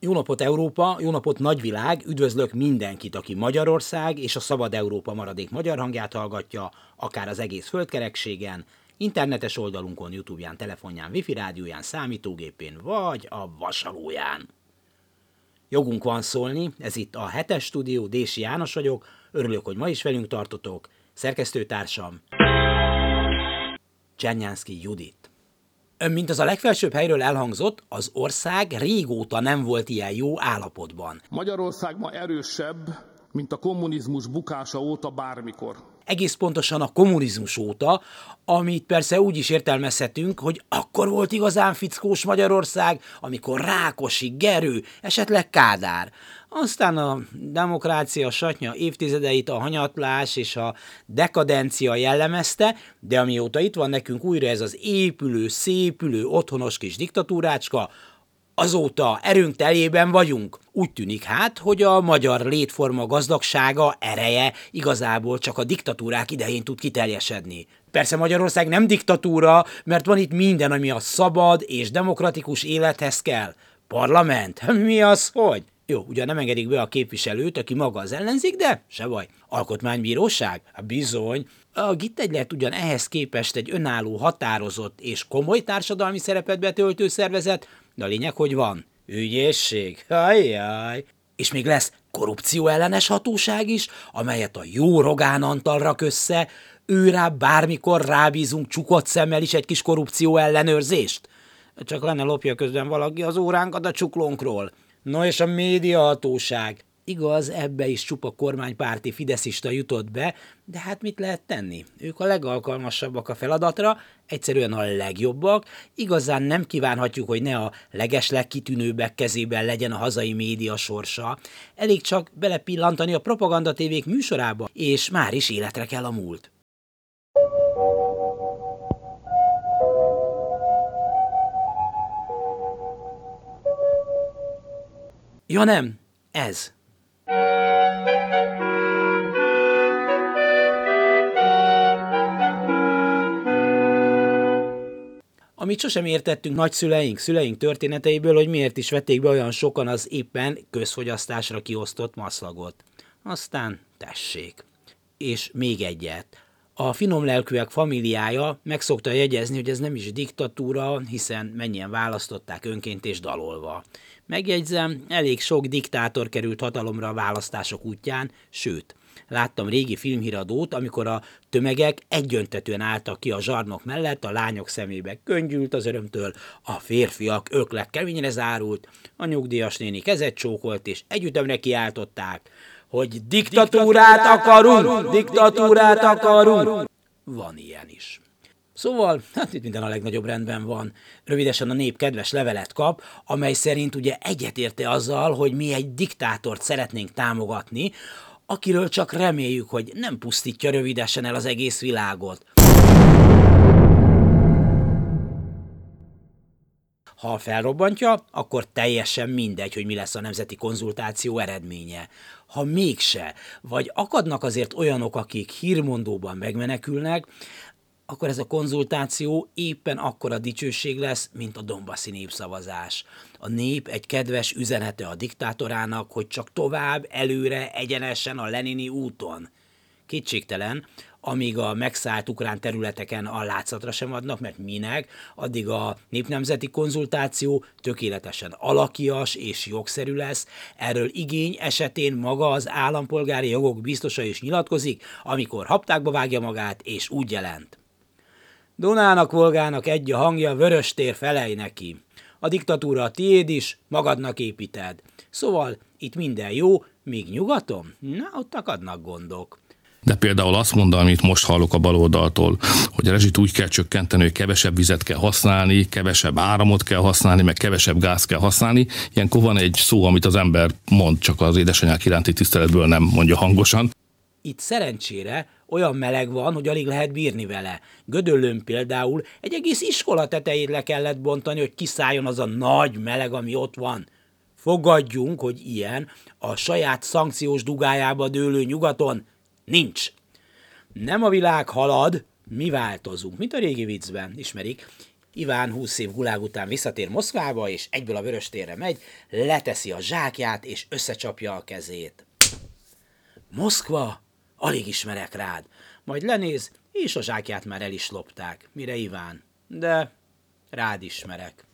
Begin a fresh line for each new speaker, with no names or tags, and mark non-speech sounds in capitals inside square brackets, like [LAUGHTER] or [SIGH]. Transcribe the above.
Jó napot Európa, jó napot nagyvilág, üdvözlök mindenkit, aki Magyarország és a Szabad Európa maradék magyar hangját hallgatja, akár az egész földkerekségen, internetes oldalunkon, Youtube-ján, telefonján, wifi rádióján, számítógépén vagy a vasalóján. Jogunk van szólni, ez itt a hetes stúdió, Dési János vagyok, örülök, hogy ma is velünk tartotok, szerkesztőtársam Csernyánszki Judit. Mint az a legfelsőbb helyről elhangzott, az ország régóta nem volt ilyen jó állapotban.
Magyarország ma erősebb, mint a kommunizmus bukása óta bármikor.
Egész pontosan a kommunizmus óta, amit persze úgy is értelmezhetünk, hogy akkor volt igazán fickós Magyarország, amikor Rákosi, Gerő, esetleg Kádár. Aztán a demokrácia satnya évtizedeit a hanyatlás és a dekadencia jellemezte, de amióta itt van nekünk újra ez az épülő, szépülő, otthonos kis diktatúrácska, Azóta erőnk teljében vagyunk. Úgy tűnik hát, hogy a magyar létforma gazdagsága, ereje igazából csak a diktatúrák idején tud kiteljesedni. Persze Magyarország nem diktatúra, mert van itt minden, ami a szabad és demokratikus élethez kell. Parlament? [LAUGHS] Mi az, hogy? Jó, ugyan nem engedik be a képviselőt, aki maga az ellenzék, de se baj. Alkotmánybíróság? Hát bizony. A lehet ugyan ehhez képest egy önálló, határozott és komoly társadalmi szerepet betöltő szervezet, de a lényeg, hogy van. Ügyészség? Ajjaj. És még lesz korrupció ellenes hatóság is, amelyet a jó Rogán Antal rak össze, őrá bármikor rábízunk csukott szemmel is egy kis korrupció ellenőrzést. Csak lenne lopja közben valaki az óránkat a csuklónkról. No és a médiahatóság. Igaz, ebbe is csupa kormánypárti fideszista jutott be, de hát mit lehet tenni? Ők a legalkalmasabbak a feladatra, egyszerűen a legjobbak, igazán nem kívánhatjuk, hogy ne a legeslegkitűnőbbek kezében legyen a hazai média sorsa. Elég csak belepillantani a propagandatévék műsorába, és már is életre kell a múlt. Ja nem, ez. Amit sosem értettünk nagyszüleink, szüleink történeteiből, hogy miért is vették be olyan sokan az éppen közfogyasztásra kiosztott maszlagot. Aztán tessék. És még egyet. A finom lelkűek familiája meg szokta jegyezni, hogy ez nem is diktatúra, hiszen mennyien választották önként és dalolva. Megjegyzem, elég sok diktátor került hatalomra a választások útján, sőt, láttam régi filmhíradót, amikor a tömegek egyöntetően álltak ki a zsarnok mellett, a lányok szemébe köngyült az örömtől, a férfiak öklek keményre zárult, a nyugdíjas néni kezet csókolt, és együttemre kiáltották, hogy diktatúrát akarunk, diktatúrát akarunk. Van ilyen is. Szóval, hát itt minden a legnagyobb rendben van. Rövidesen a nép kedves levelet kap, amely szerint ugye egyetérte azzal, hogy mi egy diktátort szeretnénk támogatni, akiről csak reméljük, hogy nem pusztítja rövidesen el az egész világot. Ha felrobbantja, akkor teljesen mindegy, hogy mi lesz a nemzeti konzultáció eredménye. Ha mégse, vagy akadnak azért olyanok, akik hírmondóban megmenekülnek, akkor ez a konzultáció éppen akkora dicsőség lesz, mint a Dombaszi népszavazás. A nép egy kedves üzenete a diktátorának, hogy csak tovább, előre, egyenesen a Lenini úton. Kétségtelen, amíg a megszállt ukrán területeken a látszatra sem adnak, mert minek, addig a népnemzeti konzultáció tökéletesen alakias és jogszerű lesz. Erről igény esetén maga az állampolgári jogok biztosa is nyilatkozik, amikor haptákba vágja magát és úgy jelent. Dunának, Volgának egy a hangja, vörös tér felej neki. A diktatúra a tiéd is, magadnak építed. Szóval itt minden jó, míg nyugaton? Na, ott akadnak gondok.
De például azt mondani, amit most hallok a baloldaltól, hogy a rezsit úgy kell csökkenteni, hogy kevesebb vizet kell használni, kevesebb áramot kell használni, meg kevesebb gáz kell használni. Ilyenkor van egy szó, amit az ember mond, csak az édesanyák iránti tiszteletből nem mondja hangosan.
Itt szerencsére olyan meleg van, hogy alig lehet bírni vele. Gödöllőn például egy egész iskola tetejét le kellett bontani, hogy kiszálljon az a nagy meleg, ami ott van. Fogadjunk, hogy ilyen a saját szankciós dugájába dőlő nyugaton nincs. Nem a világ halad, mi változunk, mint a régi viccben, ismerik. Iván 20 év gulág után visszatér Moszkvába, és egyből a vöröstérre megy, leteszi a zsákját, és összecsapja a kezét. Moszkva? Alig ismerek rád. Majd lenéz, és a zsákját már el is lopták. Mire Iván? De rád ismerek.